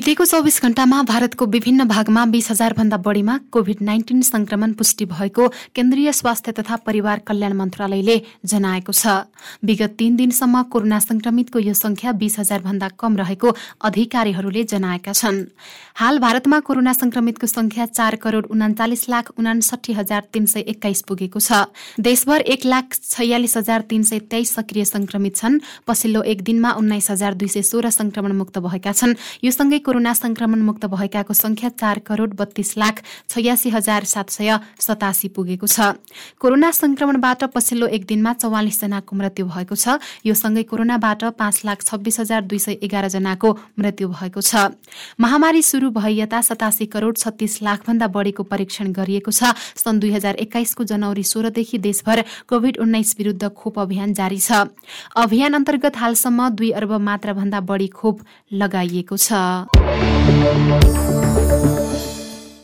बितेको चौबिस घण्टामा भारतको विभिन्न भागमा बीस हजार भन्दा बढ़ीमा कोभिड नाइन्टिन संक्रमण पुष्टि भएको केन्द्रीय स्वास्थ्य तथा परिवार कल्याण मन्त्रालयले जनाएको छ। विगत तीन दिनसम्म कोरोना संक्रमितको यो संख्या बीस हजार भन्दा कम रहेको अधिकारीहरूले जनाएका छन्। हाल भारतमा कोरोना संक्रमितको संख्या चार करोड़ उनाचालिस लाख उनासठी हजार तीन सय एक्काइस पुगेको छ। देशभर एक लाख छयालिस हजार तीन सय तेइस सक्रिय संक्रमित छन्। पछिल्लो एक दिनमा उन्नाइस हजार दुई सय सोह्र संक्रमण मुक्त भएका छन्। यो सँगै कोरोना संक्रमण मुक्त भएकाको संख्या चार करोड़ बत्तीस लाख छयासी हजार सात सय सतासी पुगेको छ। कोरोना संक्रमणबाट पछिल्लो एक दिनमा चौवालिस जनाको मृत्यु भएको छ। यो सँगै कोरोनाबाट पाँच लाख छब्बीस हजार दुई सय एघार जनाको मृत्यु भएको छ। महामारी शुरू भए यता सतासी करोड़ छत्तीस लाख भन्दा बढ़ीको परीक्षण गरिएको छ। सन् दुई हजार एक्काइसको जनवरी सोह्रदेखि देशभर कोविड उन्नाइस विरूद्ध खोप अभियान जारी छ। अभियान अन्तर्गत हालसम्म दुई अर्ब मात्रा भन्दा बढ़ी खोप लगाइएको छ। Müzik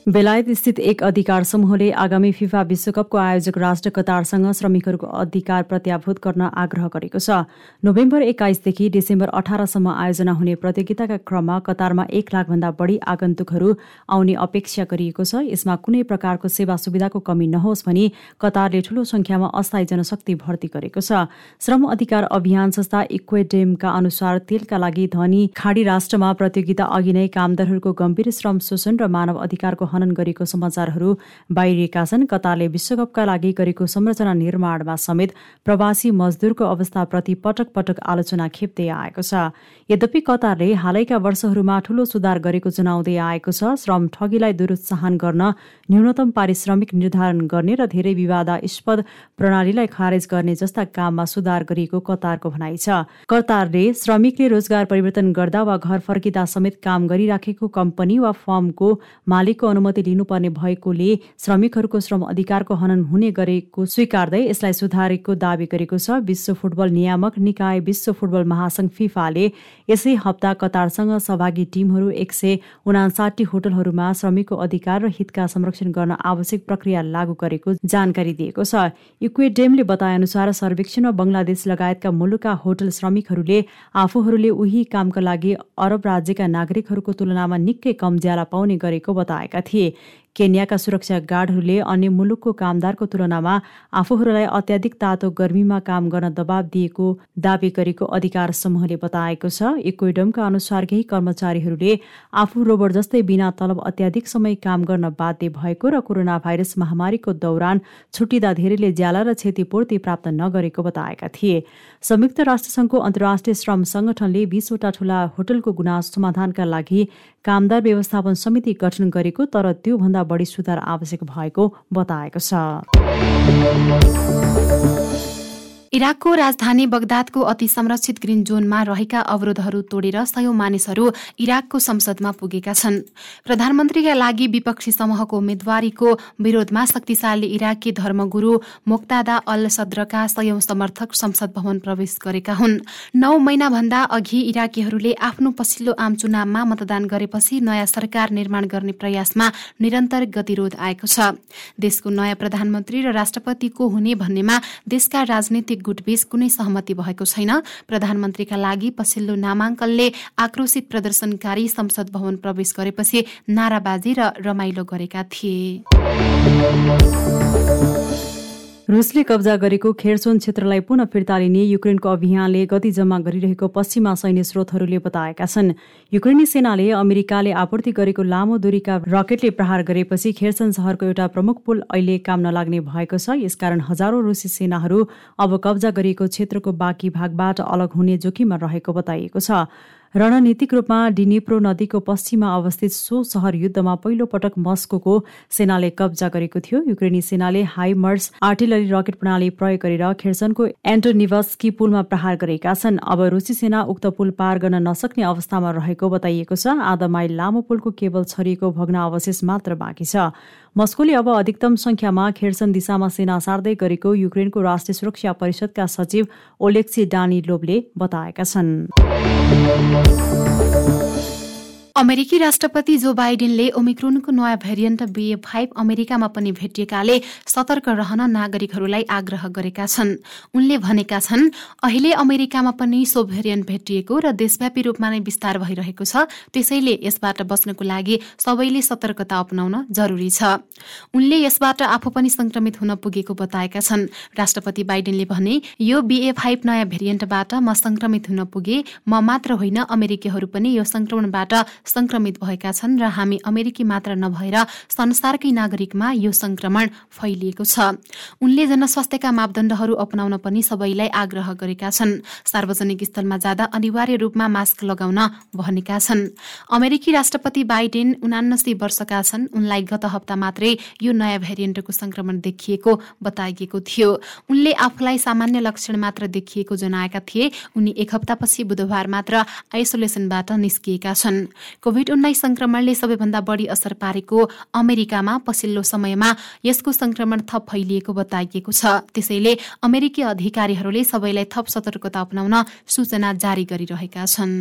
बेलायत स्थित एक अधिकार समूहले आगामी फिफा विश्वकपको आयोजक राष्ट्र कतारसँग श्रमिकहरूको अधिकार प्रत्याभूत गर्न आग्रह गरेको छ। नोभेम्बर एक्काइसदेखि डिसेम्बर अठारसम्म आयोजना हुने प्रतियोगिताका क्रममा कतारमा एक लाखभन्दा बढी आगन्तुकहरू आउने अपेक्षा गरिएको छ। यसमा कुनै प्रकारको सेवा सुविधाको कमी नहोस् भनी कतारले ठूलो संख्यामा अस्थायी जनशक्ति भर्ती गरेको छ। श्रम अधिकार अभियान संस्था इक्वेडेमका अनुसार तेलका लागि धनी खाडी राष्ट्रमा प्रतियोगिता अघि नै कामदारहरूको गम्भीर श्रम शोषण र मानव अधिकारको हनन गरेको समाचारहरू बाहिरिएका छन्। कतारले विश्वकपका लागि गरेको संरचना निर्माणमा समेत प्रवासी मजदुरको अवस्थाप्रति पटक पटक आलोचना खेप्दै आएको छ। यद्यपि कतारले हालैका वर्षहरूमा ठूलो सुधार गरेको जनाउँदै आएको छ। श्रम ठगीलाई दुरुत्साहन गर्न न्यूनतम पारिश्रमिक निर्धारण गर्ने र धेरै विवादास्पद प्रणालीलाई खारेज गर्ने जस्ता काममा सुधार गरिएको कतारको भनाइ छ। कतारले श्रमिकले रोजगार परिवर्तन गर्दा वा घर फर्किँदा समेत काम गरिराखेको कम्पनी वा फर्मको मालिकको अनुमति लिनुपर्ने भएकोले श्रमिकहरूको श्रम अधिकारको हनन हुने गरेको स्वीकार्दै यसलाई सुधारेको दावी गरेको छ। विश्व फुटबल नियामक निकाय विश्व फुटबल महासंघ फिफाले यसै हप्ता कतारसँग सहभागी टिमहरू एक सय उनासाठी होटलहरूमा श्रमिकको अधिकार र हितका संरक्षण गर्न आवश्यक प्रक्रिया लागू गरेको जानकारी दिएको छ। इक्वेडेमले बताए अनुसार सर्वेक्षणमा बंगलादेश लगायतका मुलुकका होटल श्रमिकहरूले आफूहरूले उही कामका लागि अरब राज्यका नागरिकहरूको तुलनामा निकै कम ज्याला पाउने गरेको बताएका थिए। थिए केन्याका सुरक्षा गार्डहरूले अन्य मुलुकको कामदारको तुलनामा आफूहरूलाई अत्याधिक तातो गर्मीमा काम गर्न दबाव दिएको दावी गरेको अधिकार समूहले बताएको छ। इक्वेडमका अनुसार केही कर्मचारीहरूले आफू रोबोट जस्तै बिना तलब अत्याधिक समय काम गर्न बाध्य भएको र कोरोना भाइरस महामारीको दौरान छुट्टिँदा धेरैले ज्याला र क्षतिपूर्ति प्राप्त नगरेको बताएका थिए। संयुक्त राष्ट्रसङ्घको अन्तर्राष्ट्रिय श्रम संगठनले बीसवटा ठूला होटलको गुनासो समाधानका लागि कामदार व्यवस्थापन समिति गठन गरेको तर त्योभन्दा बढी सुधार आवश्यक भएको बताएको छ। इराकको राजधानी बगदादको अति संरक्षित ग्रिन जोनमा रहेका अवरोधहरू तोडेर सयौं मानिसहरू इराकको संसदमा पुगेका छन्। प्रधानमन्त्रीका लागि विपक्षी समूहको उम्मेद्वारीको विरोधमा शक्तिशाली इराकी धर्मगुरू मोक्तादा अल सद्रका सयौं समर्थक संसद भवन प्रवेश गरेका हुन्। नौ महिनाभन्दा अघि इराकीहरूले आफ्नो पछिल्लो आम चुनावमा मतदान गरेपछि नयाँ सरकार निर्माण गर्ने प्रयासमा निरन्तर गतिरोध आएको छ। देशको नयाँ प्रधानमन्त्री र राष्ट्रपतिको हुने भन्नेमा देशका राजनीतिक गुटबीच कुनै सहमति भएको छैन। प्रधानमन्त्रीका लागि पछिल्लो नामाङ्कनले आक्रोशित प्रदर्शनकारी संसद भवन प्रवेश गरेपछि नाराबाजी र रमाइलो गरेका थिए। रुसले कब्जा गरेको खेरसोन क्षेत्रलाई पुनः फिर्ता लिने युक्रेनको अभियानले गति जम्मा गरिरहेको पश्चिमा सैन्य स्रोतहरूले बताएका छन्। युक्रेनी सेनाले अमेरिकाले आपूर्ति गरेको लामो दूरीका रकेटले प्रहार गरेपछि खेरसन सहरको एउटा प्रमुख पुल अहिले काम नलाग्ने भएको छ। यसकारण हजारौं रुसी सेनाहरू अब कब्जा गरिएको क्षेत्रको बाँकी भागबाट अलग हुने जोखिममा रहेको बताइएको छ। रणनीतिक रूपमा डिनिप्रो नदीको पश्चिममा अवस्थित सो सहर युद्धमा पहिलो पटक मस्कोको सेनाले कब्जा गरेको थियो। युक्रेनी सेनाले हाइमर्स आर्टिलरी रकेट प्रणाली प्रयोग गरेर खेर्सनको एन्टोनिभस्की पुलमा प्रहार गरेका छन्। अब रुसी सेना उक्त पुल पार गर्न नसक्ने अवस्थामा रहेको बताइएको छ। आधा माइल लामो पुलको केवल छरिएको भग्न अवशेष मात्र बाँकी छ। मस्कोले अब अधिकतम संख्यामा खेर्सन दिशामा सेना सार्दै गरेको युक्रेनको राष्ट्रिय सुरक्षा परिषदका सचिव ओलेक्सी डानिलोभले बताएका छन्। अमेरिकी राष्ट्रपति जो बाइडेनले ओमिक्रोनको नयाँ भेरिएन्ट बिए फाइभ अमेरिकामा पनि भेटिएकाले सतर्क रहन नागरिकहरूलाई आग्रह गरेका छन्। उनले भनेका छन् अहिले अमेरिकामा पनि सो भेरिएन्ट भेटिएको र देशव्यापी रूपमा नै विस्तार भइरहेको छ त्यसैले यसबाट बच्नको लागि सबैले सतर्कता अपनाउन जरुरी छ। उनले यसबाट आफू पनि संक्रमित हुन पुगेको बताएका छन्। राष्ट्रपति बाइडेनले भने यो बिए फाइभ नयाँ भेरिएन्टबाट म संक्रमित हुन पुगे म मात्र होइन अमेरिकीहरू पनि यो संक्रमणबाट संक्रमित भएका छन् र हामी अमेरिकी मात्र नभएर संसारकै नागरिकमा यो संक्रमण फैलिएको छ। उनले जनस्वास्थ्यका मापदण्डहरू अपनाउन पनि सबैलाई आग्रह गरेका छन्। सार्वजनिक स्थलमा जाँदा अनिवार्य रूपमा मास्क लगाउन भनेका छन्। अमेरिकी राष्ट्रपति बाइडेन उनासी वर्षका छन्। उनलाई गत हप्ता मात्रै यो नयाँ भेरिएन्टको संक्रमण देखिएको बताइएको थियो। उनले आफूलाई सामान्य लक्षण मात्र देखिएको जनाएका थिए। उनी एक हप्तापछि बुधबार मात्र आइसोलेसनबाट निस्किएका छन्। कोभिड उन्नाइस संक्रमणले सबैभन्दा बढी असर पारेको अमेरिकामा पछिल्लो समयमा यसको संक्रमण थप फैलिएको बताइएको छ। त्यसैले अमेरिकी अधिकारीहरूले सबैलाई थप सतर्कता अपनाउन सूचना जारी गरिरहेका छन्।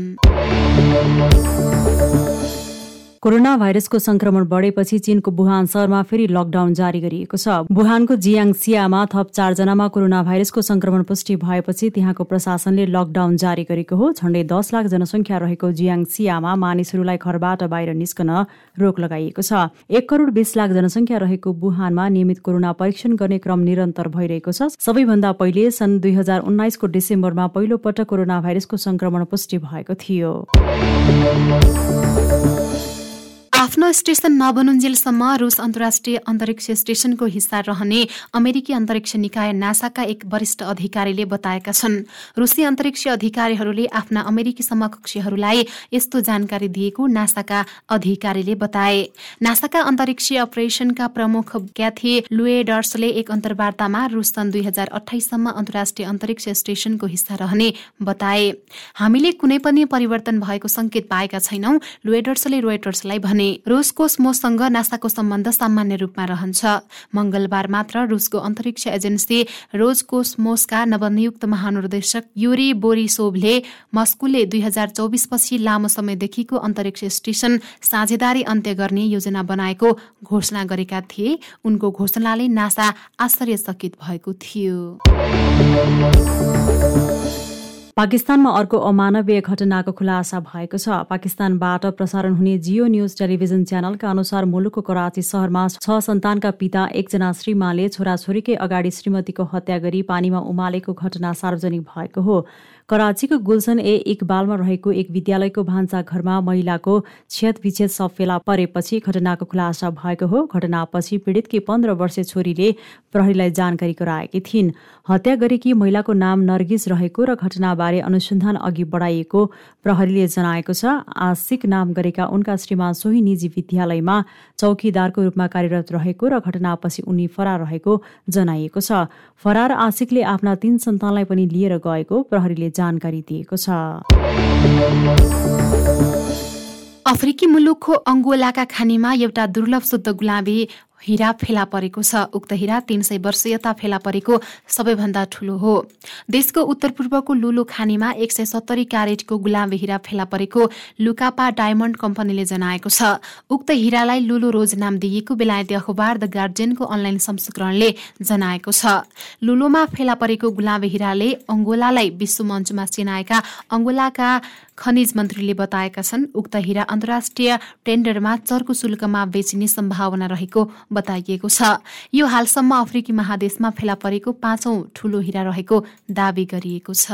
कोरोना भाइरसको संक्रमण बढेपछि चीनको बुहान शहरमा फेरि लकडाउन जारी गरिएको छ। बुहानको जियाङसियामा थप चारजनामा कोरोना भाइरसको संक्रमण पुष्टि भएपछि त्यहाँको प्रशासनले लकडाउन जारी गरेको हो। झण्डै दस लाख जनसङ्ख्या रहेको जियाङसियामा मानिसहरूलाई घरबाट बाहिर निस्कन रोक लगाइएको छ। एक करोड बीस लाख जनसङ्ख्या रहेको बुहानमा नियमित कोरोना परीक्षण गर्ने क्रम निरन्तर भइरहेको छ। सबैभन्दा पहिले सन् दुई हजार उन्नाइसको डिसेम्बरमा पहिलो पटक कोरोना भाइरसको संक्रमण पुष्टि भएको थियो। आफ्नो स्टेशन नबनुन्जेलसम्म रुस अन्तर्राष्ट्रिय अन्तरिक्ष स्टेशनको हिस्सा रहने अमेरिकी अन्तरिक्ष निकाय नासाका एक वरिष्ठ अधिकारीले बताएका छन्। रुसी अन्तरिक्ष अधिकारीहरूले आफ्ना अमेरिकी समकक्षीहरूलाई यस्तो जानकारी दिएको नासाका अधिकारीले बताए। नासाका अन्तरिक्षीय अपरेसनका प्रमुख क्याथे लुएडर्सले एक अन्तर्वार्तामा रुस सन् दुई हजार अठाइससम्म अन्तर्राष्ट्रिय अन्तरिक्ष स्टेशनको हिस्सा रहने बताए। हामीले कुनै पनि परिवर्तन भएको संकेत पाएका छैनौं लुएडर्सले रोयटर्सलाई भने। रुसको स्मोसँग नासाको सम्बन्ध सामान्य रूपमा रहन्छ। मंगलबार मात्र रुसको अन्तरिक्ष एजेन्सी रोजको स्मोसका नवनियुक्त महानिर्देशक युरी बोरिसोभले मस्कुले दुई हजार चौबिसपछि लामो समयदेखिको अन्तरिक्ष स्टेशन साझेदारी अन्त्य गर्ने योजना बनाएको घोषणा गरेका थिए। उनको घोषणाले नासा आश्चर्यचकित भएको थियो। पाकिस्तानमा अर्को अमानवीय घटनाको खुलासा भएको छ। पाकिस्तानबाट प्रसारण हुने जियो न्युज टेलिभिजन च्यानलका अनुसार मुलुकको कराची सहरमा छ सन्तानका पिता एकजना श्रीमाले छोराछोरीकै अगाडि श्रीमतीको हत्या गरी पानीमा उमालेको घटना सार्वजनिक भएको हो। कराचीको गुलसन ए इकबालमा रहेको एक विद्यालयको भान्सा घरमा महिलाको छेद विच्छेद सब फेला परेपछि घटनाको खुलासा भएको हो। घटनापछि पीडितकी पन्ध्र वर्षीय छोरीले प्रहरीलाई जानकारी गराएकी थिइन्। हत्या गरेकी महिलाको नाम नर्गिस रहेको र घटनाबारे अनुसन्धान अघि बढाइएको प्रहरीले जनाएको छ। आशिक नाम गरेका उनका श्रीमान सोही निजी विद्यालयमा चौकीदारको रूपमा कार्यरत रहेको र घटनापछि उनी फरार रहेको जनाइएको छ। फरार आशिकले आफ्ना तीन सन्तानलाई पनि लिएर गएको प्रहरीले जानकारी दिएको छ। अफ्रिकी मुलुकको अङ्गोलाका खानीमा एउटा दुर्लभ शुद्ध गुलाबी हिरा फेला परेको छ। उक्त हिरा तीन सय वर्षीयता फेला परेको सबैभन्दा ठूलो हो। देशको उत्तर पूर्वको लुलो खानीमा एक सय सत्तरी क्यारेटको गुलाबी हिरा फेला परेको लुकापा डायमण्ड कम्पनीले जनाएको छ। उक्त हिरालाई लुलो रोज नाम दिइएको बेलायती अखबार द गार्जियनको अनलाइन संस्करणले जनाएको छ। लुलोमा फेला परेको गुलाबी हिराले अङ्गोलालाई विश्व मञ्चमा चिनाएका अङ्गोलाका खनिज मन्त्रीले बताएका छन्। उक्त हिरा अन्तर्राष्ट्रिय टेन्डरमा चर्को शुल्कमा बेचिने सम्भावना रहेको बताइएको छ। यो हालसम्म अफ्रिकी महादेशमा फेला परेको पाँचौं ठूलो हिरा रहेको दावी गरिएको छ।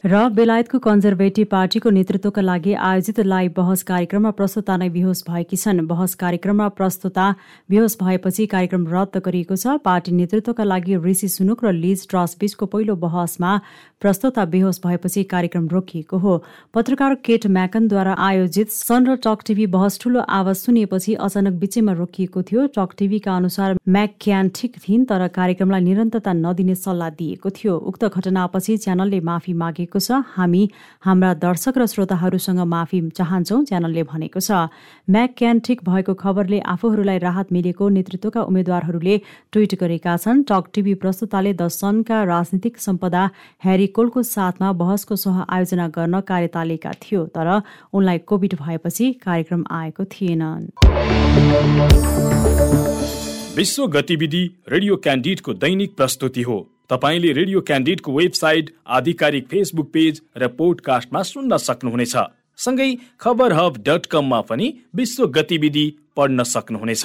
र बेलायतको कन्जर्भेटिभ पार्टीको नेतृत्वका लागि आयोजित लाइभ बहस कार्यक्रममा प्रस्तुता नै बेहोस भएकी छन्। बहस कार्यक्रममा प्रस्तुता बेहोस भएपछि कार्यक्रम रद्द गरिएको छ। पार्टी नेतृत्वका लागि ऋषि सुनुक र लिज ट्रस बीचको पहिलो बहसमा प्रस्तोता बेहोस भएपछि कार्यक्रम रोकिएको हो। पत्रकार केट म्याकनद्वारा आयोजित सन र टक टिभी बहस ठूलो आवाज सुनिएपछि अचानक बिचैमा रोकिएको थियो। टक टिभीका अनुसार म्याक क्यान ठिक थिइन् तर कार्यक्रमलाई निरन्तरता नदिने सल्लाह दिएको थियो। उक्त घटनापछि च्यानलले माफी मागेको छ। हामी हाम्रा दर्शक र श्रोताहरूसँग माफी चाहन्छौ च्यानलले भनेको छ। म्याक क्यान ठिक भएको खबरले आफूहरूलाई राहत मिलेको नेतृत्वका उम्मेद्वारहरूले ट्विट गरेका छन्। टक टिभी प्रस्तुताले द सनका राजनीतिक सम्पदा ह्यारी कोलको साथमा बहसको सह आयोजना गर्न कार्यतालिका थियो तर उनलाई कोभिड भएपछि कार्यक्रम आएको थिएन विश्व गतिविधि रेडियो क्यान्डिडको दैनिक प्रस्तुति हो। तपाईँले रेडियो क्यान्डिडको वेबसाइट आधिकारिक फेसबुक पेज र पोडकास्टमा सुन्न सक्नुहुनेछ। सँगै खबर हब डट कममा पनि विश्व गतिविधि पढ्न सक्नुहुनेछ।